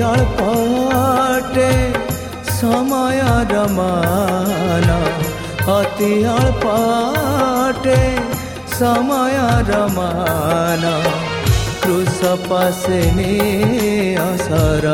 দয়াল পাটে সময়া রমানা অতিয়াল পাটে अति রমানা समयदमान तु सपशमी शर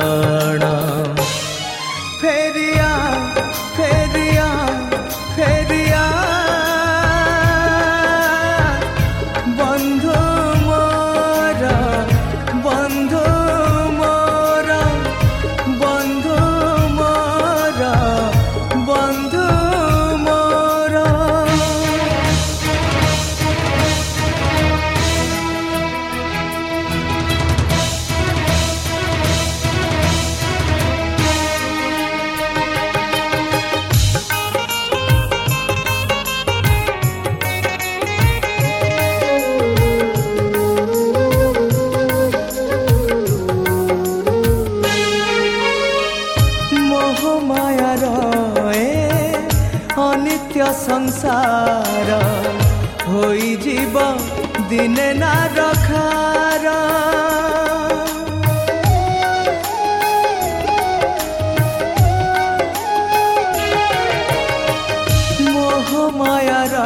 ମୋହମାୟାର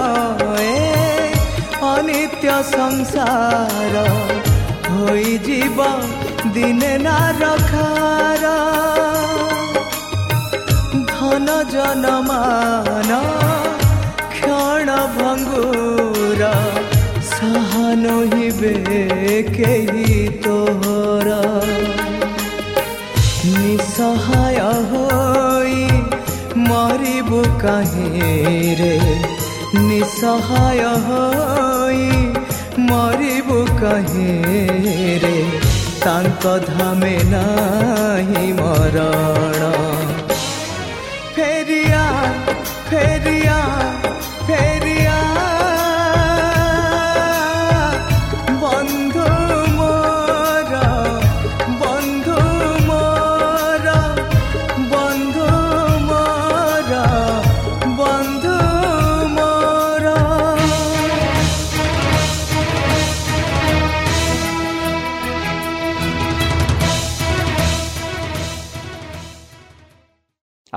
ଏ ଅନିତ୍ୟ ସଂସାର ହୋଇଯିବ ଦିନେ ନା ରଖାର। ଧନ ଜନମାନ କ୍ଷଣ ଭଙ୍ଗୁର ସାହାନ ହିବେ କେହି ତୋର ନିସହାୟ ହୋଇ ମରିବୁ କାହିଁରେ? ନିସହାୟ ହୋଇ ମରିବୁ କାହିଁରେ ତାଙ୍କ ଧାମେ ନାହିଁ ମରଣ ଫେରିଆ ଫେରିଆ ଫେରିଆ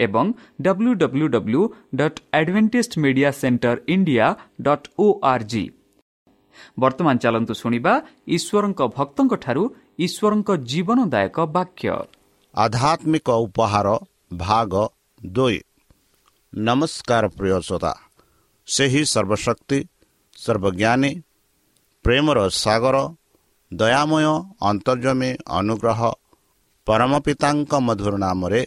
ଏବଂ W W W dot Adventist Media Centre India dot O R G ବର୍ତ୍ତମାନ ଚାଲନ୍ତୁ ଶୁଣିବା ଈଶ୍ୱରଙ୍କ ଭକ୍ତଙ୍କଠାରୁ ଈଶ୍ୱରଙ୍କ ଜୀବନଦାୟକ ବାକ୍ୟ। ଆଧ୍ୟାତ୍ମିକ ଉପହାର ଭାଗ ଦୁଇ। ନମସ୍କାର ପ୍ରିୟ ଶ୍ରୋତା। ସେହି ସର୍ବଶକ୍ତି ସର୍ବଜ୍ଞାନୀ ପ୍ରେମର ସାଗର ଦୟାମୟ ଅନ୍ତର୍ଜମୀ ଅନୁଗ୍ରହ ପରମ ପିତାଙ୍କ ମଧୁର ନାମରେ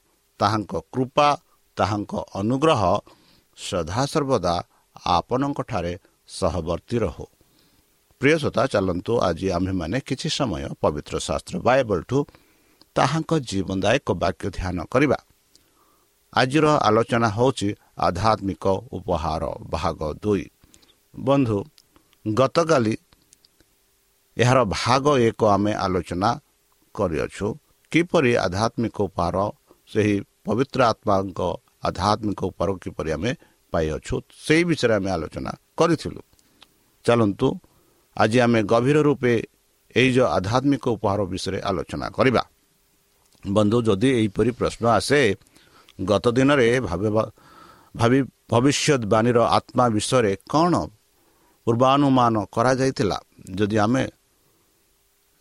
ତାହାଙ୍କ କୃପା ତାହାଙ୍କ ଅନୁଗ୍ରହ ସଦାସର୍ବଦା ଆପଣଙ୍କଠାରେ ସହବର୍ତ୍ତୀ ରହୁ। ପ୍ରିୟସତା ଚାଲନ୍ତୁ ଆଜି ଆମ୍ଭେମାନେ କିଛି ସମୟ ପବିତ୍ର ଶାସ୍ତ୍ର ବାଇବଲଠୁ ତାହାଙ୍କ ଜୀବନଦାୟକ ବାକ୍ୟ ଧ୍ୟାନ କରିବା। ଆଜିର ଆଲୋଚନା ହେଉଛି ଆଧ୍ୟାତ୍ମିକ ଉପହାର ଭାଗ ଦୁଇ। ବନ୍ଧୁ ଗତକାଲି ଏହାର ଭାଗ ଏକ ଆମେ ଆଲୋଚନା କରିଅଛୁ। କିପରି ଆଧ୍ୟାତ୍ମିକ ଉପହାର ସେହି ପବିତ୍ର ଆତ୍ମାଙ୍କ ଆଧ୍ୟାତ୍ମିକ ଉପହାର କିପରି ଆମେ ପାଇଅଛୁ ସେହି ବିଷୟରେ ଆମେ ଆଲୋଚନା କରିଥିଲୁ ଚାଲନ୍ତୁ ଆଜି ଆମେ ଗଭୀର ରୂପେ ଏଇ ଯେଉଁ ଆଧ୍ୟାତ୍ମିକ ଉପହାର ବିଷୟରେ ଆଲୋଚନା କରିବା ବନ୍ଧୁ ଯଦି ଏହିପରି ପ୍ରଶ୍ନ ଆସେ ଗତ ଦିନରେ ଭାବି ଭବିଷ୍ୟତବାଣୀର ଆତ୍ମା ବିଷୟରେ କ'ଣ ପୂର୍ବାନୁମାନ କରାଯାଇଥିଲା ଯଦି ଆମେ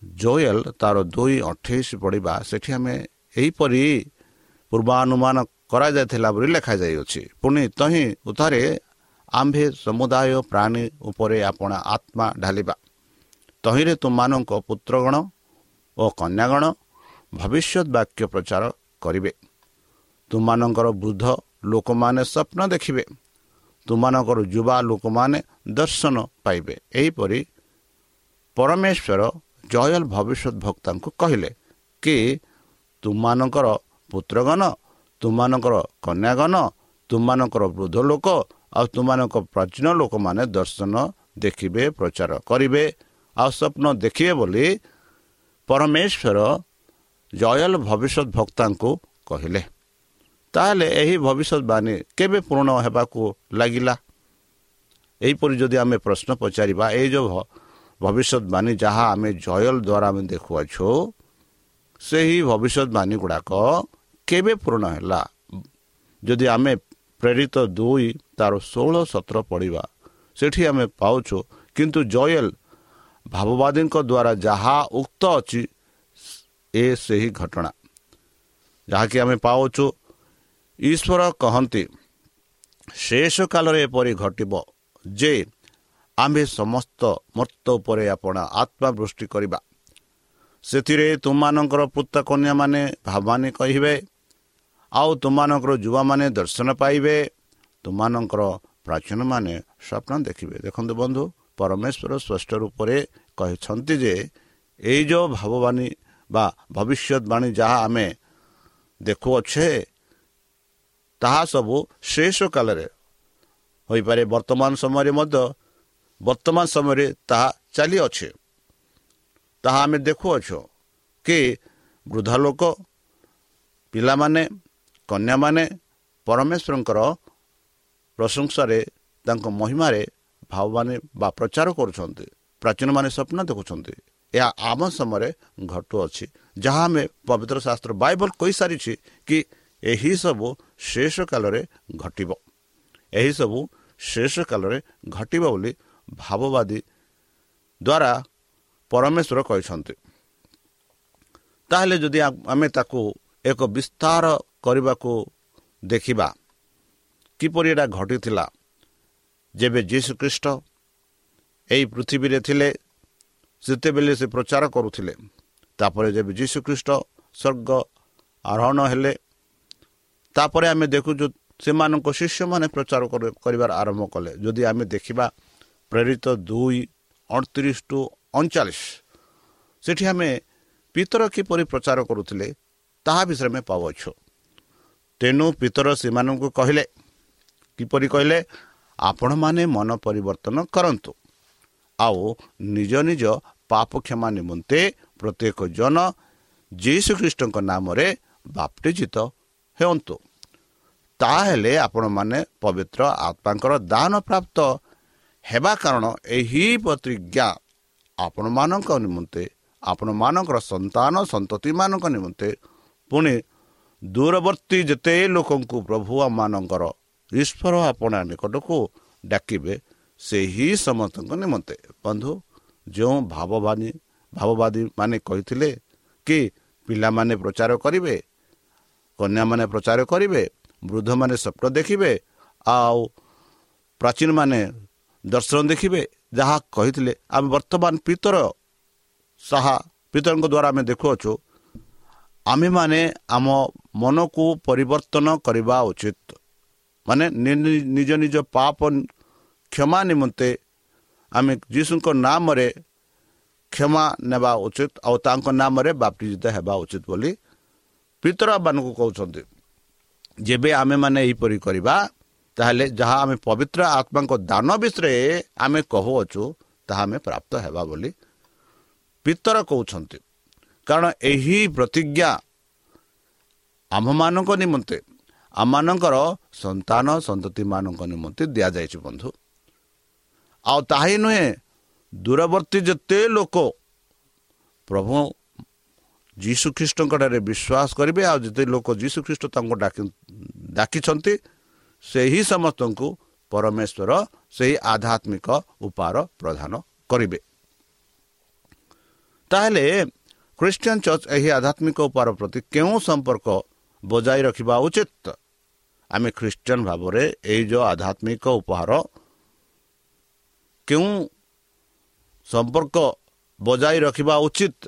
ଜୋଏଲ ତାର ଦୁଇ ଅଠେଇଶ ପଢ଼ିବା ସେଠି ଆମେ ଏହିପରି ପୂର୍ବାନୁମାନ କରାଯାଇଥିଲା ବୋଲି ଲେଖାଯାଇଅଛି। ପୁଣି ତହିଁ ଉତ୍ତାରେ ଆମ୍ଭେ ସମୁଦାୟ ପ୍ରାଣୀ ଉପରେ ଆପଣ ଆତ୍ମା ଢାଲିବା। ତହିଁରେ ତୁମମାନଙ୍କ ପୁତ୍ରଗଣ ଓ କନ୍ୟାଗଣ ଭବିଷ୍ୟତ ବାକ୍ୟ ପ୍ରଚାର କରିବେ। ତୁମମାନଙ୍କର ବୃଦ୍ଧ ଲୋକମାନେ ସ୍ୱପ୍ନ ଦେଖିବେ। ତୁମମାନଙ୍କର ଯୁବା ଲୋକମାନେ ଦର୍ଶନ ପାଇବେ। ଏହିପରି ପରମେଶ୍ୱର ଜୟଲ ଭବିଷ୍ୟତ ଭକ୍ତାଙ୍କୁ କହିଲେ କି ତୁମମାନଙ୍କର ପୁତ୍ରଗଣ ତୁମମାନଙ୍କର କନ୍ୟାଗଣ ତୁମମାନଙ୍କର ବୃଦ୍ଧ ଲୋକ ଆଉ ତୁମମାନଙ୍କ ପ୍ରାଚୀନ ଲୋକମାନେ ଦର୍ଶନ ଦେଖିବେ ପ୍ରଚାର କରିବେ ଆଉ ସ୍ୱପ୍ନ ଦେଖିବେ ବୋଲି ପରମେଶ୍ୱର ଜୟଲ ଭବିଷ୍ୟତ ଭକ୍ତାଙ୍କୁ କହିଲେ। ତାହେଲେ ଏହି ଭବିଷ୍ୟତବାଣୀ କେବେ ପୂରଣ ହେବାକୁ ଲାଗିଲା? ଏହିପରି ଯଦି ଆମେ ପ୍ରଶ୍ନ ପଚାରିବା ଏଇ ଯେଉଁ ଭବିଷ୍ୟତବାଣୀ ଯାହା ଆମେ ଜୟଲ ଦ୍ୱାରା ଆମେ ଦେଖୁଅଛୁ ସେହି ଭବିଷ୍ୟତବାଣୀ ଗୁଡ଼ାକ କେବେ ପୂରଣ ହେଲା? ଯଦି ଆମେ ପ୍ରେରିତ ଦୁଇ ତାର ଷୋହଳ ସତର ପଢ଼ିବା ସେଠି ଆମେ ପାଉଛୁ କିନ୍ତୁ ଜୟଲ ଭାବବାଦୀଙ୍କ ଦ୍ୱାରା ଯାହା ଉକ୍ତ ଅଛି ଏ ସେହି ଘଟଣା। ଯାହାକି ଆମେ ପାଉଛୁ ଈଶ୍ୱର କହନ୍ତି ଶେଷ କାଳରେ ଏପରି ଘଟିବ ଯେ ଆମ୍ଭେ ସମସ୍ତ ମର୍ତ୍ତ ଉପରେ ଆପଣ ଆତ୍ମାବୃଷ୍ଟି କରିବା। ସେଥିରେ ତୁମମାନଙ୍କର ପୁତ୍ର କନ୍ୟାମାନେ ଭାବମାନେ କହିବେ ଆଉ ତୁମମାନଙ୍କର ଯୁବାମାନେ ଦର୍ଶନ ପାଇବେ ତୁମମାନଙ୍କର ପ୍ରାଚୀନମାନେ ସ୍ୱପ୍ନ ଦେଖିବେ। ଦେଖନ୍ତୁ ବନ୍ଧୁ ପରମେଶ୍ୱର ସ୍ପଷ୍ଟ ରୂପରେ କହିଛନ୍ତି ଯେ ଏଇ ଯେଉଁ ଭାବବାଣୀ ବା ଭବିଷ୍ୟତବାଣୀ ଯାହା ଆମେ ଦେଖୁଅଛେ ତାହା ସବୁ ଶେଷ କାଳରେ ହୋଇପାରେ। ବର୍ତ୍ତମାନ ସମୟରେ ମଧ୍ୟ ବର୍ତ୍ତମାନ ସମୟରେ ତାହା ଚାଲିଅଛେ। ତାହା ଆମେ ଦେଖୁଅଛୁ କି ବୃଦ୍ଧ ଲୋକ ପିଲାମାନେ କନ୍ୟାମାନେ ପରମେଶ୍ୱରଙ୍କର ପ୍ରଶଂସାରେ ତାଙ୍କ ମହିମାରେ ଭାବମାନେ ବା ପ୍ରଚାର କରୁଛନ୍ତି ପ୍ରାଚୀନମାନେ ସ୍ୱପ୍ନ ଦେଖୁଛନ୍ତି। ଏହା ଆମ ସମୟରେ ଘଟୁଅଛି ଯାହା ଆମେ ପବିତ୍ର ଶାସ୍ତ୍ର ବାଇବଲ କହିସାରିଛି କି ଏହିସବୁ ଶେଷ କାଳରେ ଘଟିବ। ଏହିସବୁ ଶେଷ କାଳରେ ଘଟିବ ବୋଲି ଭାବବାଦୀ ଦ୍ୱାରା ପରମେଶ୍ୱର କହିଛନ୍ତି। ତାହେଲେ ଯଦି ଆମେ ତାକୁ ଏକ ବିସ୍ତାର କରିବାକୁ ଦେଖିବା। କିପରି ଏଇଟା ଘଟିଥିଲା? ଯେବେ ଯୀଶୁଖ୍ରୀଷ୍ଟ ଏହି ପୃଥିବୀରେ ଥିଲେ ସେତେବେଳେ ସେ ପ୍ରଚାର କରୁଥିଲେ ତାପରେ ଯେବେ ଯୀଶୁଖ୍ରୀଷ୍ଟ ସ୍ୱର୍ଗ ଆରୋହଣ ହେଲେ ତାପରେ ଆମେ ଦେଖୁଛୁ ସେମାନଙ୍କ ଶିଷ୍ୟମାନେ ପ୍ରଚାର କରିବାର ଆରମ୍ଭ କଲେ। ଯଦି ଆମେ ଦେଖିବା ପ୍ରେରିତ ଦୁଇ ଅଣତିରିଶ ଟୁ ଅଣଚାଳିଶ ସେଠି ଆମେ ପିତର କିପରି ପ୍ରଚାର କରୁଥିଲେ ତାହା ବିଷୟରେ ଆମେ ପାଉଅଛୁ। ତେଣୁ ପିତର ସେମାନଙ୍କୁ କହିଲେ କିପରି କହିଲେ ଆପଣମାନେ ମନ ପରିବର୍ତ୍ତନ କରନ୍ତୁ। ଆଉ ନିଜ ନିଜ ପାପ କ୍ଷମା ନିମନ୍ତେ ପ୍ରତ୍ୟେକ ଜନ ଯୀଶୁଖ୍ରୀଷ୍ଟଙ୍କ ନାମରେ ବାପ୍ଟିଜିତ ହେଉନ୍ତୁ ତାହେଲେ ଆପଣମାନେ ପବିତ୍ର ଆତ୍ମାଙ୍କର ଦାନ ପ୍ରାପ୍ତ ହେବା କାରଣ ଏହି ପ୍ରତିଜ୍ଞା ଆପଣମାନଙ୍କ ନିମନ୍ତେ ଆପଣମାନଙ୍କର ସନ୍ତାନ ସନ୍ତତିମାନଙ୍କ ନିମନ୍ତେ ପୁଣି ଦୂରବର୍ତ୍ତୀ ଯେତେ ଲୋକଙ୍କୁ ପ୍ରଭୁ ଆମମାନଙ୍କର ଈଶ୍ୱର ଆପଣ ନିକଟକୁ ଡାକିବେ ସେହି ସମସ୍ତଙ୍କ ନିମନ୍ତେ। ବନ୍ଧୁ ଯେଉଁ ଭାବବାଦୀ ଭାବବାଦୀ ମାନେ କହିଥିଲେ କି ପିଲାମାନେ ପ୍ରଚାର କରିବେ କନ୍ୟାମାନେ ପ୍ରଚାର କରିବେ ବୃଦ୍ଧମାନେ ସ୍ୱପ୍ନ ଦେଖିବେ ଆଉ ପ୍ରାଚୀନମାନେ ଦର୍ଶନ ଦେଖିବେ ଯାହା କହିଥିଲେ ଆମେ ବର୍ତ୍ତମାନ ପିତର ସାହା ପିତରଙ୍କ ଦ୍ୱାରା ଆମେ ଦେଖୁଅଛୁ ଆମେମାନେ ଆମ ମନକୁ ପରିବର୍ତ୍ତନ କରିବା ଉଚିତ। ମାନେ ନିଜ ନିଜ ପାପ କ୍ଷମା ନିମନ୍ତେ ଆମେ ଯୀଶୁଙ୍କ ନାମରେ କ୍ଷମା ନେବା ଉଚିତ ଆଉ ତାଙ୍କ ନାମରେ ବାପ୍ତିଜିତ ହେବା ଉଚିତ ବୋଲି ପିତରମାନଙ୍କୁ କହୁଛନ୍ତି। ଯେବେ ଆମେମାନେ ଏହିପରି କରିବା ତାହେଲେ ଯାହା ଆମେ ପବିତ୍ର ଆତ୍ମାଙ୍କ ଦାନ ବିଷୟରେ ଆମେ କହୁଅଛୁ ତାହା ଆମେ ପ୍ରାପ୍ତ ହେବା ବୋଲି ପିତର କହୁଛନ୍ତି। କାରଣ ଏହି ପ୍ରତିଜ୍ଞା ଆମ୍ଭମାନଙ୍କ ନିମନ୍ତେ ଆମମାନଙ୍କର ସନ୍ତାନ ସନ୍ତତିମାନଙ୍କ ନିମନ୍ତେ ଦିଆଯାଇଛି ବନ୍ଧୁ। ଆଉ ତାହା ନୁହେଁ ଦୂରବର୍ତ୍ତୀ ଯେତେ ଲୋକ ପ୍ରଭୁ ଯୀଶୁଖ୍ରୀଷ୍ଟଙ୍କଠାରେ ବିଶ୍ୱାସ କରିବେ ଆଉ ଯେତେ ଲୋକ ଯୀଶୁଖ୍ରୀଷ୍ଟ ତାଙ୍କୁ ଡାକି ଡାକିଛନ୍ତି ସେହି ସମସ୍ତଙ୍କୁ ପରମେଶ୍ୱର ସେହି ଆଧ୍ୟାତ୍ମିକ ଉପାର ପ୍ରଦାନ କରିବେ। ତାହେଲେ ଖ୍ରୀଷ୍ଟିଆନ ଚର୍ଚ୍ଚ ଏହି ଆଧ୍ୟାତ୍ମିକ ଉପାର ପ୍ରତି କେଉଁ ସମ୍ପର୍କ ବଜାଇ ରଖିବା ଉଚିତ? ଆମେ ଖ୍ରୀଷ୍ଟିଆନ ଭାବରେ ଏଇ ଯେଉଁ ଆଧ୍ୟାତ୍ମିକ ଉପହାର କେଉଁ ସମ୍ପର୍କ ବଜାଇ ରଖିବା ଉଚିତ?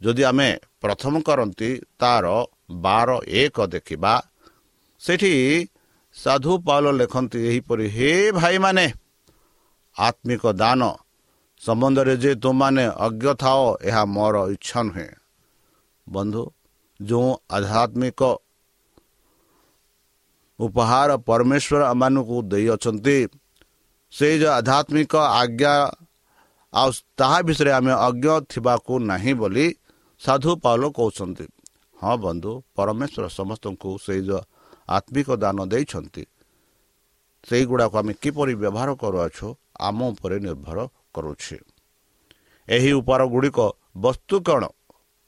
ଯଦି ଆମେ ପ୍ରଥମ କରନ୍ତି ତାର ବାର ଏକ ଦେଖିବା ସେଠି ସାଧୁ ପାଉଲ ଲେଖନ୍ତି ଏହିପରି ହେ ଭାଇମାନେ ଆତ୍ମିକ ଦାନ ସମ୍ବନ୍ଧରେ ଯେ ତୁମମାନେ ଅଜ୍ଞ ଥାଅ ଏହା ମୋର ଇଚ୍ଛା ନୁହେଁ। ବନ୍ଧୁ ଯେଉଁ ଆଧ୍ୟାତ୍ମିକ ଉପହାର ପରମେଶ୍ୱର ଆମମାନଙ୍କୁ ଦେଇଅଛନ୍ତି ସେଇ ଯେଉଁ ଆଧ୍ୟାତ୍ମିକ ଆଜ୍ଞା ଆଉ ତାହା ବିଷୟରେ ଆମେ ଅଜ୍ଞ ଥିବାକୁ ନାହିଁ ବୋଲି ସାଧୁ ପାଉଲ କହୁଛନ୍ତି। ହଁ ବନ୍ଧୁ ପରମେଶ୍ୱର ସମସ୍ତଙ୍କୁ ସେଇ ଯେଉଁ ଆତ୍ମିକ ଦାନ ଦେଇଛନ୍ତି ସେଇଗୁଡ଼ାକୁ ଆମେ କିପରି ବ୍ୟବହାର କରୁଅଛୁ ଆମ ଉପରେ ନିର୍ଭର କରୁଛି। ଏହି ଉପାର ଗୁଡ଼ିକ ବସ୍ତୁ କ'ଣ?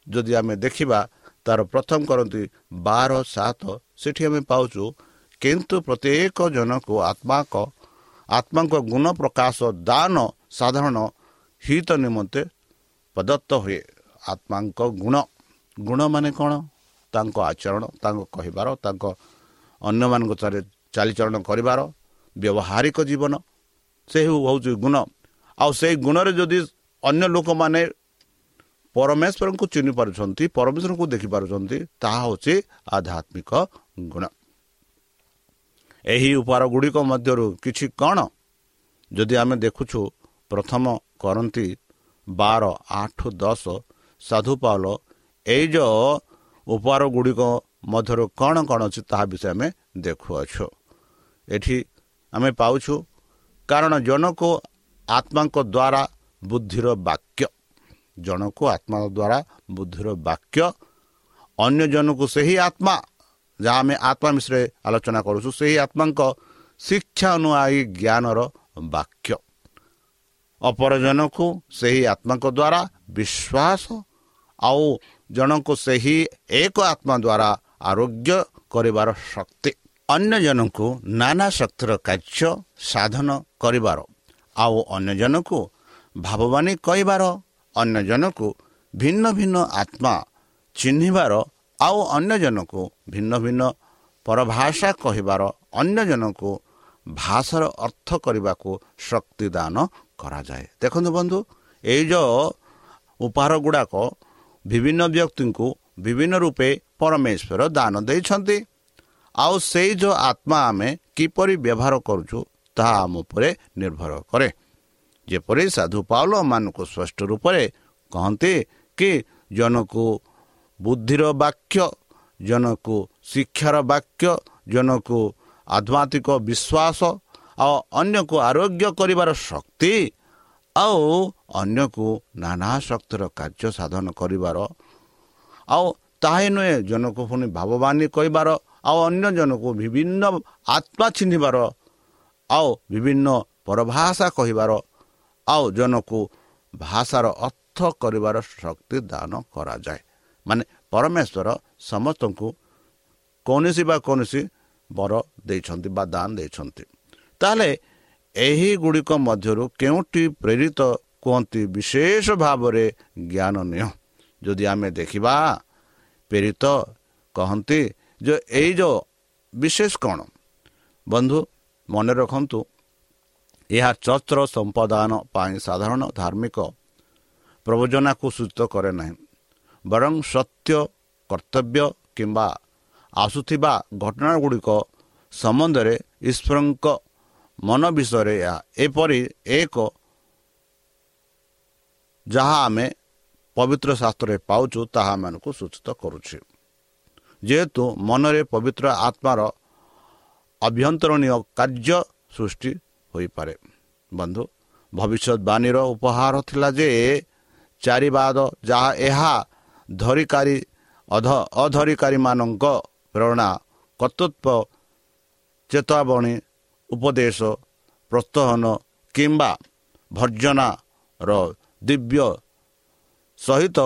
ଯଦି ଆମେ ଦେଖିବା ତାର ପ୍ରଥମ କରନ୍ତି ବାର ସାତ ସେଠି ଆମେ ପାଉଛୁ କିନ୍ତୁ ପ୍ରତ୍ୟେକ ଜଣକୁ ଆତ୍ମାଙ୍କ ଆତ୍ମାଙ୍କ ଗୁଣ ପ୍ରକାଶ ଦାନ ସାଧାରଣ ହିତ ନିମନ୍ତେ ପ୍ରଦତ୍ତ ହୁଏ। ଆତ୍ମାଙ୍କ ଗୁଣ। ଗୁଣ ମାନେ କ'ଣ? ତାଙ୍କ ଆଚରଣ ତାଙ୍କ କହିବାର ତାଙ୍କ ଅନ୍ୟମାନଙ୍କ ଚାଲିଚଳନ କରିବାର ବ୍ୟବହାରିକ ଜୀବନ। ସେ ହେଉଛି ଗୁଣ। ଆଉ ସେଇ ଗୁଣରେ ଯଦି ଅନ୍ୟ ଲୋକମାନେ ପରମେଶ୍ୱରଙ୍କୁ ଚିହ୍ନି ପାରୁଛନ୍ତି ପରମେଶ୍ୱରଙ୍କୁ ଦେଖିପାରୁଛନ୍ତି ତାହା ହେଉଛି ଆଧ୍ୟାତ୍ମିକ ଗୁଣ। ଏହି ଉପହାର ଗୁଡ଼ିକ ମଧ୍ୟରୁ କିଛି କ'ଣ ଯଦି ଆମେ ଦେଖୁଛୁ ପ୍ରଥମ କରନ୍ତି ବାର ଆଠ ଦଶ ସାଧୁ ପାଉଲ ଏଇ ଯେଉଁ ଉପହାର ଗୁଡ଼ିକ ମଧ୍ୟରୁ କ'ଣ କ'ଣ ଅଛି ତାହା ବିଷୟ ଆମେ ଦେଖୁଅଛୁ। ଏଠି ଆମେ ପାଉଛୁ କାରଣ ଜଣକୁ ଆତ୍ମାଙ୍କ ଦ୍ୱାରା ବୁଦ୍ଧିର ବାକ୍ୟ। ଜଣକୁ ଆତ୍ମା ଦ୍ୱାରା ବୁଦ୍ଧିର ବାକ୍ୟ ଅନ୍ୟ ଜଣକୁ ସେହି ଆତ୍ମା ଯାହା ଆମେ ଆତ୍ମା ବିଷୟରେ ଆଲୋଚନା କରୁଛୁ ସେହି ଆତ୍ମାଙ୍କ ଶିକ୍ଷା ଅନୁଆୟୀ ଜ୍ଞାନର ବାକ୍ୟ। ଅପରଜନକୁ ସେହି ଆତ୍ମାଙ୍କ ଦ୍ୱାରା ବିଶ୍ୱାସ ଆଉ ଜଣଙ୍କୁ ସେହି ଏକ ଆତ୍ମା ଦ୍ୱାରା ଆରୋଗ୍ୟ କରିବାର ଶକ୍ତି। ଅନ୍ୟ ଜଣଙ୍କୁ ନାନା ଶକ୍ତିର କାର୍ଯ୍ୟ ସାଧନ କରିବାର। ଆଉ ଅନ୍ୟ ଜଣକୁ ଭାବବାନୀ କହିବାର ଅନ୍ୟ ଜଣକୁ ଭିନ୍ନ ଭିନ୍ନ ଆତ୍ମା ଚିହ୍ନିବାର ଆଉ ଅନ୍ୟ ଜଣକୁ ଭିନ୍ନ ଭିନ୍ନ ପରଭାଷା କହିବାର ଅନ୍ୟ ଜଣକୁ ଭାଷାର ଅର୍ଥ କରିବାକୁ ଶକ୍ତିଦାନ କରାଯାଏ। ଦେଖନ୍ତୁ ବନ୍ଧୁ ଏଇ ଯେଉଁ ଉପହାର ଗୁଡ଼ାକ ବିଭିନ୍ନ ବ୍ୟକ୍ତିଙ୍କୁ ବିଭିନ୍ନ ରୂପେ ପରମେଶ୍ୱର ଦାନ ଦେଇଛନ୍ତି। ଆଉ ସେଇ ଯେଉଁ ଆତ୍ମା ଆମେ କିପରି ବ୍ୟବହାର କରୁଛୁ ତାହା ଆମ ଉପରେ ନିର୍ଭର କରେ। ଯେପରି ସାଧୁ ପାଉଲମାନଙ୍କୁ ସ୍ପଷ୍ଟ ରୂପରେ କହନ୍ତି କି ଜଣକୁ ବୁଦ୍ଧିର ବାକ୍ୟ ଜଣକୁ ଶିକ୍ଷାର ବାକ୍ୟ ଜଣକୁ ଆଧ୍ୟାତ୍ମିକ ବିଶ୍ୱାସ ଆଉ ଅନ୍ୟକୁ ଆରୋଗ୍ୟ କରିବାର ଶକ୍ତି ଆଉ ଅନ୍ୟକୁ ନାନା ଶକ୍ତିର କାର୍ଯ୍ୟ ସାଧନ କରିବାର ଆଉ ତାହା ନୁହେଁ ଜଣକୁ ପୁଣି ଭାବବାନୀ କହିବାର ଆଉ ଅନ୍ୟ ଜଣକୁ ବିଭିନ୍ନ ଆତ୍ମା ଚିହ୍ନିବାର ଆଉ ବିଭିନ୍ନ ପରଭାଷା କହିବାର ଆଉ ଜଣକୁ ଭାଷାର ଅର୍ଥ କରିବାର ଶକ୍ତି ଦାନ କରାଯାଏ। ମାନେ ପରମେଶ୍ୱର ସମସ୍ତଙ୍କୁ କୌଣସି ବା କୌଣସି ବର ଦେଇଛନ୍ତି ବା ଦାନ ଦେଇଛନ୍ତି। ତାହେଲେ ଏହି ଗୁଡ଼ିକ ମଧ୍ୟରୁ କେଉଁଟି ପ୍ରେରିତ କୁହନ୍ତି? ବିଶେଷ ଭାବରେ ଜ୍ଞାନ ନିଅ। ଯଦି ଆମେ ଦେଖିବା ପ୍ରେରିତ କହନ୍ତି ଯେ ଏଇ ଯେଉଁ ବିଶେଷ କ'ଣ? ବନ୍ଧୁ ମନେ ରଖନ୍ତୁ ଏହା ଚର୍ଚ୍ଚର ସମ୍ପାଦାନ ପାଇଁ ସାଧାରଣ ଧାର୍ମିକ ପ୍ରବଚନାକୁ ସୂଚିତ କରେ ନାହିଁ। ବରଂ ସତ୍ୟ କର୍ତ୍ତବ୍ୟ କିମ୍ବା ଆସୁଥିବା ଘଟଣା ଗୁଡ଼ିକ ସମ୍ବନ୍ଧରେ ଈଶ୍ୱରଙ୍କ ମନ ବିଷୟରେ ଏହା। ଏପରି ଏକ ଯାହା ଆମେ ପବିତ୍ର ଶାସ୍ତ୍ରରେ ପାଉଛୁ ତାହା ଆମମାନଙ୍କୁ ସୂଚିତ କରୁଛି। ଯେହେତୁ ମନରେ ପବିତ୍ର ଆତ୍ମାର ଅଭ୍ୟନ୍ତରଣୀୟ କାର୍ଯ୍ୟ ସୃଷ୍ଟି ହୋଇପାରେ ବନ୍ଧୁ ଭବିଷ୍ୟତବାଣୀର ଉପହାର ଥିଲା ଯେ ଚାରିବାଦ ଯାହା ଏହା ଧରିକାରୀ ଅଧ ଅଧରିକାରୀମାନଙ୍କ ପ୍ରେରଣା କର୍ତ୍ତୃତ୍ୱ ଚେତାବନୀ ଉପଦେଶ ପ୍ରୋତ୍ସାହନ କିମ୍ବା ଭର୍ଜନାର ଦିବ୍ୟ ସହିତ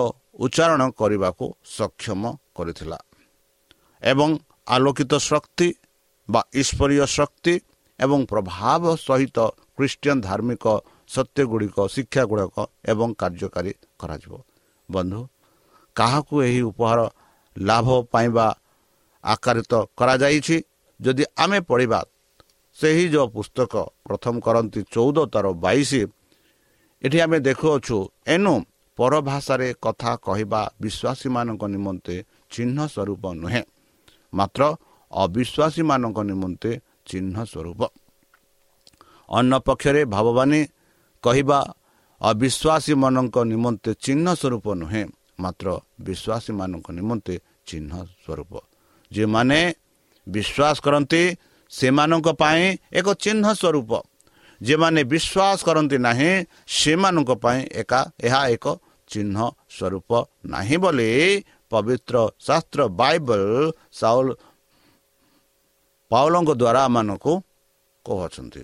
ଉଚ୍ଚାରଣ କରିବାକୁ ସକ୍ଷମ କରିଥିଲା। ଏବଂ ଆଲୋକିତ ଶକ୍ତି ବା ଈଶ୍ୱରୀୟ ଶକ୍ତି ଏବଂ ପ୍ରଭାବ ସହିତ ଖ୍ରୀଷ୍ଟିଆନ ଧାର୍ମିକ ସତ୍ୟ ଗୁଡ଼ିକ ଶିକ୍ଷା ଗୁଡ଼ାକ ଏବଂ କାର୍ଯ୍ୟକାରୀ କରାଯିବ ବନ୍ଧୁ କାହାକୁ ଏହି ଉପହାର ଲାଭ ପାଇବା ଆକାରିତ କରାଯାଇଛି? ଯଦି ଆମେ ପଢ଼ିବା ସେହି ଯେଉଁ ପୁସ୍ତକ ପ୍ରଥମ କରନ୍ତି ଚଉଦ ତାର ବାଇଶ ଏଠି ଆମେ ଦେଖୁଅଛୁ ଏଣୁ ପରଭାଷାରେ କଥା କହିବା ବିଶ୍ୱାସୀମାନଙ୍କ ନିମନ୍ତେ ଚିହ୍ନ ସ୍ୱରୂପ ନୁହେଁ। ମାତ୍ର ଅବିଶ୍ୱାସୀମାନଙ୍କ ନିମନ୍ତେ ଚିହ୍ନ ସ୍ୱରୂପ। ଅନ୍ୟ ପକ୍ଷରେ ଭାବବାନୀ କହିବା ଅବିଶ୍ୱାସୀମାନଙ୍କ ନିମନ୍ତେ ଚିହ୍ନ ସ୍ୱରୂପ ନୁହେଁ ମାତ୍ର ବିଶ୍ୱାସୀମାନଙ୍କ ନିମନ୍ତେ ଚିହ୍ନ ସ୍ୱରୂପ। ଯେଉଁମାନେ ବିଶ୍ୱାସ କରନ୍ତି ସେମାନଙ୍କ ପାଇଁ ଏକ ଚିହ୍ନ ସ୍ୱରୂପ। ଯେଉଁମାନେ ବିଶ୍ୱାସ କରନ୍ତି ନାହିଁ ସେମାନଙ୍କ ପାଇଁ ଏକା ଏହା ଏକ ଚିହ୍ନ ସ୍ୱରୂପ ନାହିଁ ବୋଲି ପବିତ୍ର ଶାସ୍ତ୍ର ବାଇବଲ ସାଉଲ ପାଉଲଙ୍କ ଦ୍ୱାରା ଆମମାନଙ୍କୁ କହୁଅଛନ୍ତି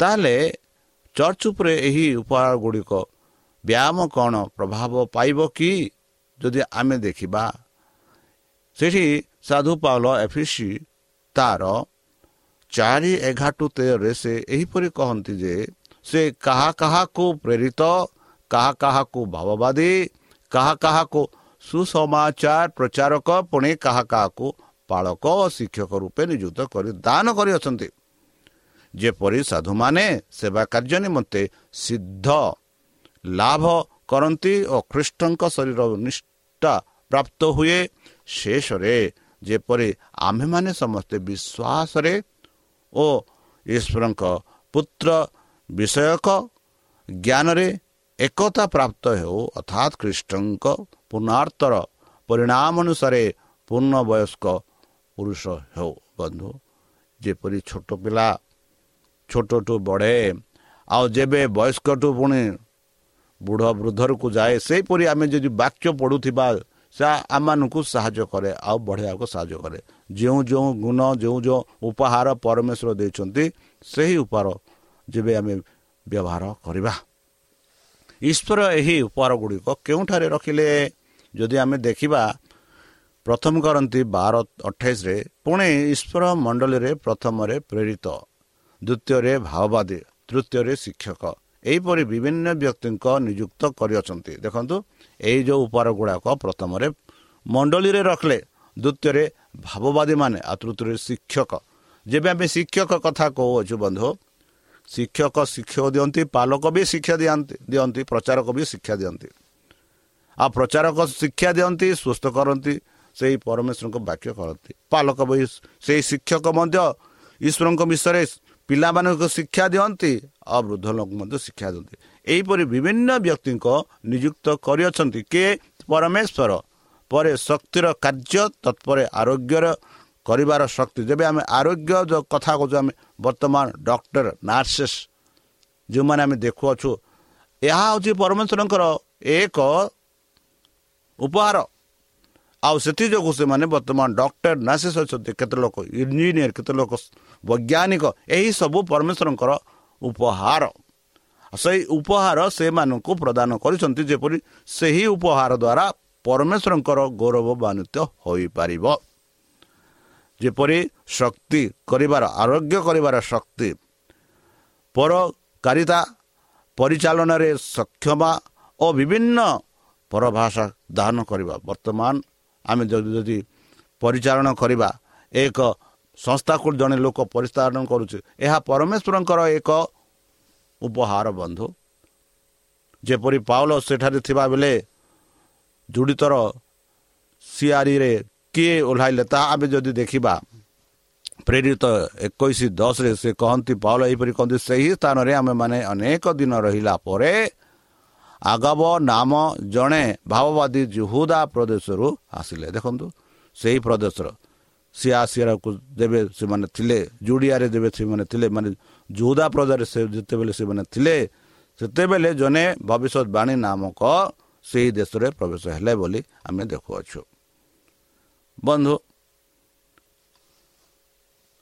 ତାହେଲେ ଚର୍ଚ୍ଚ ଉପରେ ଏହି ଉପହାର ଗୁଡ଼ିକ ବ୍ୟାୟାମ କ'ଣ ପ୍ରଭାବ ପାଇବ କି ଯଦି ଆମେ ଦେଖିବା ସେଠି ସାଧୁ ପାଉଲ ଏଫିସି ତାର ଚାରି ଏଗାର ତେରରେ ସେ ଏହିପରି କହନ୍ତି ଯେ ସେ କାହା କାହାକୁ ପ୍ରେରିତ କାହା କାହାକୁ ଭାବବାଦୀ କାହା କାହାକୁ ସୁସମାଚାର ପ୍ରଚାରକ ପୁଣି କାହା କାହାକୁ ପାଳକ ଓ ଶିକ୍ଷକ ରୂପେ ନିଯୁକ୍ତ କରି ଦାନ କରିଅଛନ୍ତି। ଯେପରି ସାଧୁମାନେ ସେବା କାର୍ଯ୍ୟ ନିମନ୍ତେ ସିଦ୍ଧ ଲାଭ କରନ୍ତି ଓ ଖ୍ରୀଷ୍ଟଙ୍କ ଶରୀର ନିଷ୍ଠା ପ୍ରାପ୍ତ ହୁଏ ଶେଷରେ ଯେପରି ଆମ୍ଭେମାନେ ସମସ୍ତେ ବିଶ୍ୱାସରେ ଓ ଈଶ୍ୱରଙ୍କ ପୁତ୍ର ବିଷୟକ ଜ୍ଞାନରେ ଏକତା ପ୍ରାପ୍ତ ହେଉ ଅର୍ଥାତ୍ ଖ୍ରୀଷ୍ଟଙ୍କ ପୁନର୍ତ୍ତର ପରିଣାମ ଅନୁସାରେ ପୂର୍ଣ୍ଣ ବୟସ୍କ ପୁରୁଷ ହେଉ ବନ୍ଧୁ ଯେପରି ଛୋଟ ପିଲା ଛୋଟଠୁ ବଢ଼େ ଆଉ ଯେବେ ବୟସ୍କଠୁ ପୁଣି ବୁଢ଼ ବୃଦ୍ଧରକୁ ଯାଏ ସେହିପରି ଆମେ ଯଦି ବାକ୍ୟ ପଢ଼ୁଥିବା ସେ ଆମମାନଙ୍କୁ ସାହାଯ୍ୟ କରେ ଆଉ ବଢ଼େଇବାକୁ ସାହାଯ୍ୟ କରେ। ଯେଉଁ ଯେଉଁ ଗୁଣ ଯେଉଁ ଯେଉଁ ଉପହାର ପରମେଶ୍ୱର ଦେଇଛନ୍ତି ସେହି ଉପହାର ଯେବେ ଆମେ ବ୍ୟବହାର କରିବା। ଈଶ୍ୱର ଏହି ଉପହାର ଗୁଡ଼ିକ କେଉଁଠାରେ ରଖିଲେ? ଯଦି ଆମେ ଦେଖିବା ପ୍ରଥମ କରନ୍ତି ବାର ଅଠେଇଶରେ ପୁଣି ଈଶ୍ୱର ମଣ୍ଡଳୀରେ ପ୍ରଥମରେ ପ୍ରେରିତ ଦ୍ୱିତୀୟରେ ଭାଓବାଦୀ ତୃତୀୟରେ ଶିକ୍ଷକ। ଏହିପରି ବିଭିନ୍ନ ବ୍ୟକ୍ତିଙ୍କ ନିଯୁକ୍ତ କରିଅଛନ୍ତି। ଦେଖନ୍ତୁ ଏଇ ଯେଉଁ ଉପହାର ଗୁଡ଼ାକ ପ୍ରଥମରେ ମଣ୍ଡଳୀରେ ରଖିଲେ ଦ୍ୱିତୀୟରେ ଭାବବାଦୀ ମାନେ ଆଉ ତୃତୀୟରେ ଶିକ୍ଷକ। ଯେବେ ଆମେ ଶିକ୍ଷକ କଥା କହୁଅଛୁ ବନ୍ଧୁ ଶିକ୍ଷକ ଶିକ୍ଷକ ଦିଅନ୍ତି ପାଲକ ବି ଶିକ୍ଷା ଦିଅନ୍ତି ଦିଅନ୍ତି ପ୍ରଚାରକ ବି ଶିକ୍ଷା ଦିଅନ୍ତି। ଆଉ ପ୍ରଚାରକ ଶିକ୍ଷା ଦିଅନ୍ତି ସୁସ୍ଥ କରନ୍ତି ସେହି ପରମେଶ୍ୱରଙ୍କ ବାକ୍ୟ କରନ୍ତି। ପାଲକ ବହି ସେହି ଶିକ୍ଷକ ମଧ୍ୟ ଈଶ୍ୱରଙ୍କ ବିଷୟରେ ପିଲାମାନଙ୍କୁ ଶିକ୍ଷା ଦିଅନ୍ତି ଆଉ ବୃଦ୍ଧ ଲୋକ ମଧ୍ୟ ଶିକ୍ଷା ଦିଅନ୍ତି। ଏହିପରି ବିଭିନ୍ନ ବ୍ୟକ୍ତିଙ୍କ ନିଯୁକ୍ତ କରିଅଛନ୍ତି କିଏ ପରମେଶ୍ୱର। ପରେ ଶକ୍ତିର କାର୍ଯ୍ୟ ତତ୍ପରେ ଆରୋଗ୍ୟର କରିବାର ଶକ୍ତି। ଯେବେ ଆମେ ଆରୋଗ୍ୟ ଯେଉଁ କଥା କହୁଛୁ ଆମେ ବର୍ତ୍ତମାନ ଡକ୍ଟର ନାର୍ସେସ୍ ଯେଉଁମାନେ ଆମେ ଦେଖୁଅଛୁ ଏହା ହେଉଛି ପରମେଶ୍ୱରଙ୍କର ଏକ ଉପହାର। ଆଉ ସେଥିଯୋଗୁଁ ସେମାନେ ବର୍ତ୍ତମାନ ଡକ୍ଟର ନର୍ସେସ୍ ଅଛନ୍ତି କେତେ ଲୋକ ଇଞ୍ଜିନିୟର କେତେ ଲୋକ ବୈଜ୍ଞାନିକ ଏହିସବୁ ପରମେଶ୍ୱରଙ୍କର ଉପହାର। ସେହି ଉପହାର ସେମାନଙ୍କୁ ପ୍ରଦାନ କରିଛନ୍ତି ଯେପରି ସେହି ଉପହାର ଦ୍ୱାରା ପରମେଶ୍ୱରଙ୍କର ଗୌରବାନ୍ୱିତ ହୋଇପାରିବ। ଯେପରି ଶକ୍ତି କରିବାର ଆରୋଗ୍ୟ କରିବାର ଶକ୍ତି ପରକାରିତା ପରିଚାଳନାରେ ସକ୍ଷମ ଓ ବିଭିନ୍ନ ପରଭାଷା ଦାନ କରିବା ବର୍ତ୍ତମାନ ଆମେ ଯଦି ପରିଚାଳନା କରିବା ଏକ ସଂସ୍ଥାକୁ ଜଣେ ଲୋକ ପରିଚାଳନା କରୁଛି ଏହା ପରମେଶ୍ୱରଙ୍କର ଏକ ଉପହାର ବନ୍ଧୁ। ଯେପରି ପାଉଲ ସେଠାରେ ଥିବା ବେଳେ ଜୁଡ଼ିତର ସିଆରିରେ କିଏ ଓହ୍ଲାଇଲେ ତାହା ଆମେ ଯଦି ଦେଖିବା ପ୍ରେରିତ ଏକୋଇଶ ଦଶରେ ସେ କହନ୍ତି ପାଉଲ ଏହିପରି କହନ୍ତି ସେହି ସ୍ଥାନରେ ଆମେମାନେ ଅନେକ ଦିନ ରହିଲା ପରେ ଆଗବ ନାମ ଜଣେ ଭାବବାଦୀ ଜୁହୁଦା ପ୍ରଦେଶରୁ ଆସିଲେ। ଦେଖନ୍ତୁ ସେହି ପ୍ରଦେଶର ସିଆ ସିଆକୁ ଯେବେ ସେମାନେ ଥିଲେ ଜୁଡ଼ିଆରେ ଯେବେ ସେମାନେ ଥିଲେ ମାନେ ଜୁହୁଦା ପ୍ରଦେଶରେ ସେ ଯେତେବେଳେ ସେମାନେ ଥିଲେ ସେତେବେଳେ ଜଣେ ଭବିଷ୍ୟତବାଣୀ ନାମକ ସେହି ଦେଶରେ ପ୍ରବେଶ ହେଲେ ବୋଲି ଆମେ ଦେଖୁଅଛୁ। ବନ୍ଧୁ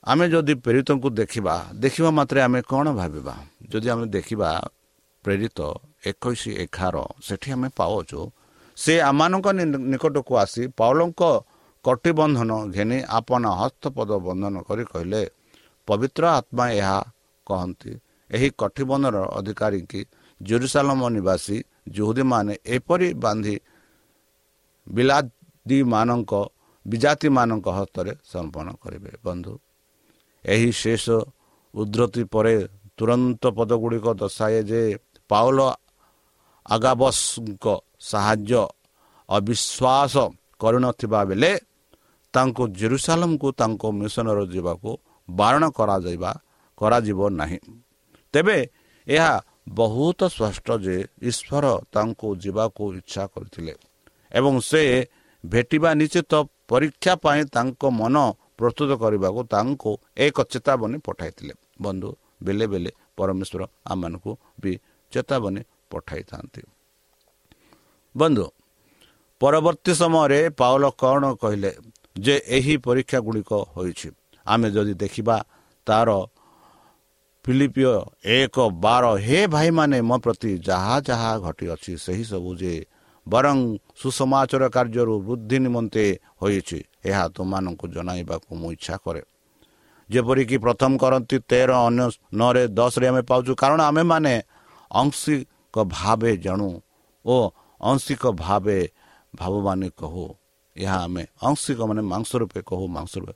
ଆମେ ଯଦି ପ୍ରେରିତଙ୍କୁ ଦେଖିବା ଦେଖିବା ମାତ୍ରେ ଆମେ କ'ଣ ଭାବିବା? ଯଦି ଆମେ ଦେଖିବା ପ୍ରେରିତ ଏକୋଇଶ ଏଗାର ସେଠି ଆମେ ପାଉଛୁ। ସେ ଆମମାନଙ୍କ ନିକଟକୁ ଆସି ପାଉଲଙ୍କ କଟିବନ୍ଧନ ଘେନି ଆପଣ ହସ୍ତପଦ ବନ୍ଧନ କରି କହିଲେ ପବିତ୍ର ଆତ୍ମା ଏହା କହନ୍ତି। ଏହି କଠିବନ୍ଧନର ଅଧିକାରୀ କି ଜେରୁସାଲମ ନିବାସୀ ଜୁହୁଦୀମାନେ ଏପରି ବାନ୍ଧି ବିଲାଦୀମାନଙ୍କ ବିଜାତିମାନଙ୍କ ହସ୍ତରେ ସମର୍ପଣ କରିବେ। ବନ୍ଧୁ ଏହି ଶେଷ ଉଦ୍ଧତି ପରେ ତୁରନ୍ତ ପଦଗୁଡ଼ିକ ଦର୍ଶାଏ ଯେ ପାଉଲ ଆଗାବସଙ୍କ ସାହାଯ୍ୟ ଅବିଶ୍ୱାସ କରିନଥିବା ବେଳେ ତାଙ୍କୁ ଜେରୁସାଲମକୁ ତାଙ୍କ ମିଶନର ଯିବାକୁ ବାରଣ କରାଯିବା କରାଯିବ ନାହିଁ। ତେବେ ଏହା ବହୁତ ସ୍ପଷ୍ଟ ଯେ ଈଶ୍ୱର ତାଙ୍କୁ ଯିବାକୁ ଇଚ୍ଛା କରିଥିଲେ ଏବଂ ସେ ଭେଟିବା ନିଶ୍ଚିତ ପରୀକ୍ଷା ପାଇଁ ତାଙ୍କ ମନ ପ୍ରସ୍ତୁତ କରିବାକୁ ତାଙ୍କୁ ଏକ ଚେତାବନୀ ପଠାଇଥିଲେ। ବନ୍ଧୁ ବେଳେ ବେଳେ ପରମେଶ୍ୱର ଆମମାନଙ୍କୁ ବି ଚେତାବନୀ ପଠାଇଥାନ୍ତି। ବନ୍ଧୁ ପରବର୍ତ୍ତୀ ସମୟରେ ପାଉଲ କ'ଣ କହିଲେ ଯେ ଏହି ପରୀକ୍ଷା ଗୁଡ଼ିକ ହୋଇଛି? ଆମେ ଯଦି ଦେଖିବା ତାର ଫିଲିପିଓ ଏକ ବାର ହେ ଭାଇମାନେ ମୋ ପ୍ରତି ଯାହା ଯାହା ଘଟିଅଛି ସେହିସବୁ ଯେ ବରଂ ସୁସମାଚାର କାର୍ଯ୍ୟରୁ ବୃଦ୍ଧି ନିମନ୍ତେ ହୋଇଛି ଏହା ତୁମମାନଙ୍କୁ ଜଣାଇବାକୁ ମୁଁ ଇଚ୍ଛା କରେ। ଯେପରିକି ପ୍ରଥମ କରନ୍ତି ତେର ଅନ୍ୟ ନଅରେ ଦଶରେ ଆମେ ପାଉଛୁ କାରଣ ଆମେମାନେ ଅଂଶିକ ଭାବେ ଜାଣୁ ଓ ଅଂଶିକ ଭାବେ ଭାବମାନେ କହୁ। ଏହା ଆମେ ଅଂଶିକ ମାନେ ମାଂସ ରୂପେ କହୁ ମାଂସ ରୂପେ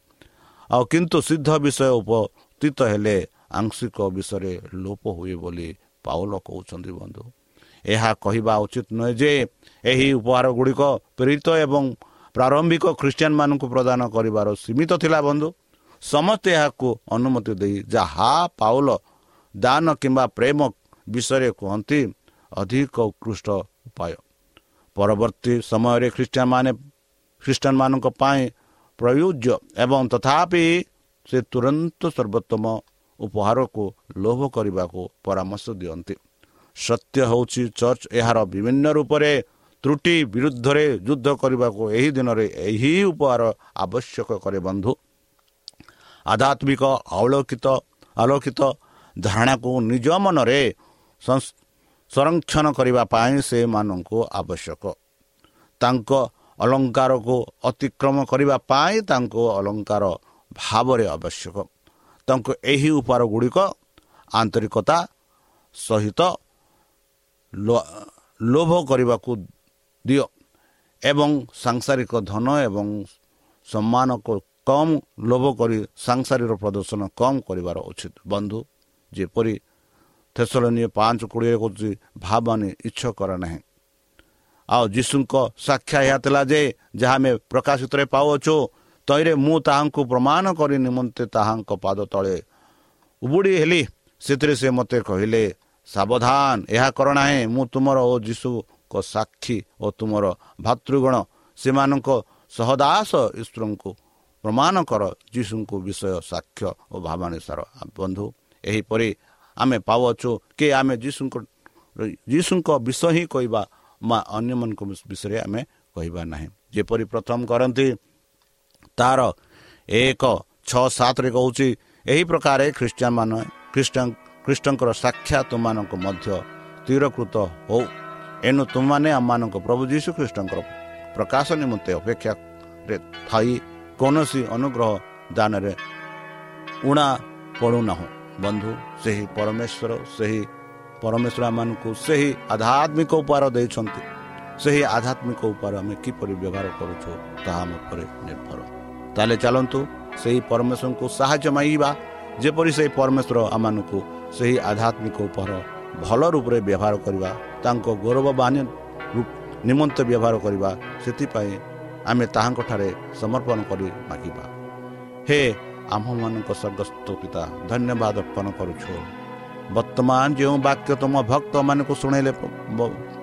ଆଉ କିନ୍ତୁ ସିଦ୍ଧ ବିଷୟ ଉପସ୍ଥିତ ହେଲେ ଆଂଶିକ ବିଷୟରେ ଲୋପ ହୁଏ ବୋଲି ପାଉଲ କହୁଛନ୍ତି ବନ୍ଧୁ। ଏହା କହିବା ଉଚିତ ନୁହେଁ ଯେ ଏହି ଉପହାର ଗୁଡ଼ିକ ପ୍ରେରିତ ଏବଂ ପ୍ରାରମ୍ଭିକ ଖ୍ରୀଷ୍ଟିଆନ ମାନଙ୍କୁ ପ୍ରଦାନ କରିବାର ସୀମିତ ଥିଲା ବନ୍ଧୁ। ସମସ୍ତେ ଏହାକୁ ଅନୁମତି ଦେଇ ଯାହା ପାଉଲ ଦାନ କିମ୍ବା ପ୍ରେମ ବିଷୟରେ କୁହନ୍ତି ଅଧିକ ଉତ୍କୃଷ୍ଟ ଉପାୟ। ପରବର୍ତ୍ତୀ ସମୟରେ ଖ୍ରୀଷ୍ଟିଆନ ମାନେ ଖ୍ରୀଷ୍ଟିଆନ ମାନଙ୍କ ପାଇଁ ପ୍ରୟୁଜ୍ୟ ଏବଂ ତଥାପି ସେ ତୁରନ୍ତ ସର୍ବୋତ୍ତମ ଉପହାରକୁ ଲୋଭ କରିବାକୁ ପରାମର୍ଶ ଦିଅନ୍ତି। ସତ୍ୟ ହେଉଛି ଚର୍ଚ୍ଚ ଏହାର ବିଭିନ୍ନ ରୂପରେ ତ୍ରୁଟି ବିରୁଦ୍ଧରେ ଯୁଦ୍ଧ କରିବାକୁ ଏହି ଦିନରେ ଏହି ଉପହାର ଆବଶ୍ୟକ କରେ ବନ୍ଧୁ। ଆଧ୍ୟାତ୍ମିକ ଆଲୋକିତ ଆଲୋକିତ ଧାରଣାକୁ ନିଜ ମନରେ ସଂରକ୍ଷଣ କରିବା ପାଇଁ ସେମାନଙ୍କୁ ଆବଶ୍ୟକ। ତାଙ୍କ ଅଲଙ୍କାରକୁ ଅତିକ୍ରମ କରିବା ପାଇଁ ତାଙ୍କୁ ଅଲଙ୍କାର ଭାବରେ ଆବଶ୍ୟକ। ତାଙ୍କୁ ଏହି ଉପହାର ଗୁଡ଼ିକ ଆନ୍ତରିକତା ସହିତ ଲୋଭ କରିବାକୁ ଦିଅ ଏବଂ ସାଂସାରିକ ଧନ ଏବଂ ସମ୍ମାନକୁ କମ୍ ଲୋଭ କରି ସାଂସାରିକ ପ୍ରଦର୍ଶନ କମ୍ କରିବାର ଉଚିତ। ବନ୍ଧୁ ଯେପରି ଥେସଲନୀୟ ପାଞ୍ଚ କୋଡ଼ିଏ କରୁଛି ଭାବମାନେ ଇଚ୍ଛ କରେ ନାହିଁ। ଆଉ ଯୀଶୁଙ୍କ ସାକ୍ଷା ଏହା ଥିଲା ଯେ ଯାହା ଆମେ ପ୍ରକାଶିତରେ ପାଉଅଛୁ ତୈରେ ମୁଁ ତାହାଙ୍କୁ ପ୍ରମାଣ କରି ନିମନ୍ତେ ତାହାଙ୍କ ପାଦ ତଳେ ଉବୁଡ଼ି ହେଲି। ସେଥିରେ ସେ ମୋତେ କହିଲେ ସାବଧାନ ଏହା କର ନାହିଁ ମୁଁ ତୁମର ଓ ଯୀଶୁଙ୍କ ସାକ୍ଷୀ ଓ ତୁମର ଭାତୃଗଣ ସେମାନଙ୍କ ସହଦାସ ଈଶ୍ୱରଙ୍କୁ ପ୍ରମାଣ କର ଯୀଶୁଙ୍କୁ ବିଷୟ ସାକ୍ଷ୍ୟ ଓ ଭାବାନୁସାର। ବନ୍ଧୁ ଏହିପରି ଆମେ ପାଉଅଛୁ କି ଆମେ ଯୀଶୁଙ୍କ ଯୀଶୁଙ୍କ ବିଷୟ ହିଁ କହିବା ବା ଅନ୍ୟମାନଙ୍କ ବିଷୟରେ ଆମେ କହିବା ନାହିଁ। ଯେପରି ପ୍ରଥମ କରନ୍ତି ତାର ଏକ ଛଅ ସାତରେ କହୁଛି ଏହି ପ୍ରକାର ଖ୍ରୀଷ୍ଟିଆନ ମାନେ ଖ୍ରୀଷ୍ଟ ଖ୍ରୀଷ୍ଟଙ୍କର ସାକ୍ଷାତ ତୁମମାନଙ୍କ ମଧ୍ୟ ସ୍ଥିରକୃତ ହଉ। ଏଣୁ ତୁମମାନେ ଆମମାନଙ୍କ ପ୍ରଭୁ ଯୀଶୁ ଖ୍ରୀଷ୍ଟଙ୍କର ପ୍ରକାଶ ନିମନ୍ତେ ଅପେକ୍ଷାରେ ଥାଇ କୌଣସି ଅନୁଗ୍ରହ ଦାନରେ ଉଣା ପଡ଼ୁନାହୁଁ ବନ୍ଧୁ ସେହି ପରମେଶ୍ୱର ସେହି ପରମେଶ୍ୱର ଆମମାନଙ୍କୁ ସେହି ଆଧ୍ୟାତ୍ମିକ ଉପହାର ଦେଇଛନ୍ତି। ସେହି ଆଧ୍ୟାତ୍ମିକ ଉପହାର ଆମେ କିପରି ବ୍ୟବହାର କରୁଛୁ ତାହା ଆମ ଉପରେ ନିର୍ଭର। ତାହେଲେ ଚାଲନ୍ତୁ ସେହି ପରମେଶ୍ୱରଙ୍କୁ ସାହାଯ୍ୟ ମାଗିବା। ଯେପରି ସେହି ପରମେଶ୍ୱର ଆମମାନଙ୍କୁ ସେହି ଆଧ୍ୟାତ୍ମିକ ଉପହାର ଭଲ ରୂପରେ ବ୍ୟବହାର କରିବା ତାଙ୍କ ଗୌରବବାନୀ ନିମନ୍ତେ ବ୍ୟବହାର କରିବା ସେଥିପାଇଁ ଆମେ ତାହାଙ୍କଠାରେ ସମର୍ପଣ କରି ମାଗିବା। ହେ ଆମ୍ଭମାନଙ୍କ ସ୍ୱର୍ଗସ୍ଥ ପିତା ଧନ୍ୟବାଦ ଅର୍ପଣ କରୁଛୁ ବର୍ତ୍ତମାନ ଯେଉଁ ବାକ୍ୟ ତୁମ ଭକ୍ତମାନଙ୍କୁ ଶୁଣେଇଲେ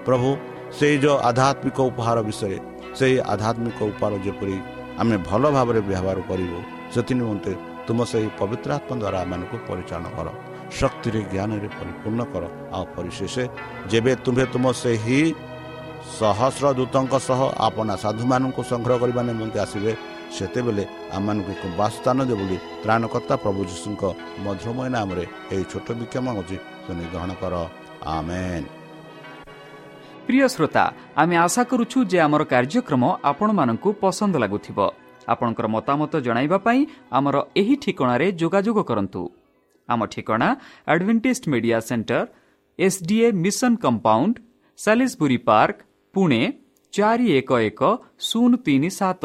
ପ୍ରଭୁ ସେଇ ଯେଉଁ ଆଧ୍ୟାତ୍ମିକ ଉପହାର ବିଷୟରେ ସେହି ଆଧ୍ୟାତ୍ମିକ ଉପହାର ଯେପରି ଆମେ ଭଲ ଭାବରେ ବ୍ୟବହାର କରିବୁ ସେଥି ନିମନ୍ତେ ତୁମ ସେହି ପବିତ୍ର ଆତ୍ମା ଦ୍ୱାରା ଆମମାନଙ୍କୁ ପରିଚାଳନା କର ଶକ୍ତିରେ ଜ୍ଞାନରେ ପରିପୂର୍ଣ୍ଣ କର ଆଉ ପରିଶେଷ ଯେବେ ତୁମ୍ଭେ ତୁମ ସେହି ସହସ୍ର ଦୂତଙ୍କ ସହ ଆପଣ ସାଧୁମାନଙ୍କୁ ସଂଗ୍ରହ କରିବା ନିମନ୍ତେ ଆସିବେ ସେତେବେଳେ ଆମମାନଙ୍କୁ ଏକ ବାସସ୍ଥାନ ଦେବ ବୋଲି ତ୍ରାଣକର୍ତ୍ତା ପ୍ରଭୁ ଯୀଶୁଙ୍କ ମଧୁରମୟ ନାମରେ ଏହି ଛୋଟ ବିକ୍ଷମ ଅଛି ଶୁଣି ଗ୍ରହଣ କର। ଆମେନ୍। ପ୍ରିୟ ଶ୍ରୋତା ଆମେ ଆଶା କରୁଛୁ ଯେ ଆମର କାର୍ଯ୍ୟକ୍ରମ ଆପଣମାନଙ୍କୁ ପସନ୍ଦ ଲାଗୁଥିବ। ଆପଣଙ୍କର ମତାମତ ଜଣାଇବା ପାଇଁ ଆମର ଏହି ଠିକଣାରେ ଯୋଗାଯୋଗ କରନ୍ତୁ। ଆମ ଠିକଣା Adventist Media Centre SDA Mission Compound Salisbury Park Pune ଚାରି ଏକ ଏକ ଶୂନ ତିନି ସାତ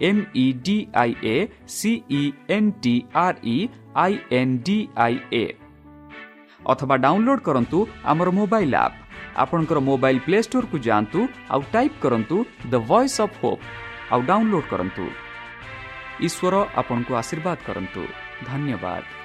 M E D I A C N T R E I N D I A ଅଥବା ଡାଉନଲୋଡ୍ କରନ୍ତୁ ଆମର ମୋବାଇଲ୍ ଆପ୍ ଆପଣଙ୍କର ମୋବାଇଲ୍ ପ୍ଲେ ଷ୍ଟୋରକୁ ଯାଆନ୍ତୁ ଆଉ ଟାଇପ୍ କରନ୍ତୁ ଦ ଭଏସ୍ ଅଫ୍ ହୋପ୍ ଆଉ ଡାଉନଲୋଡ୍ କରନ୍ତୁ। ଈଶ୍ୱର ଆପଣଙ୍କୁ ଆଶୀର୍ବାଦ କରନ୍ତୁ। ଧନ୍ୟବାଦ।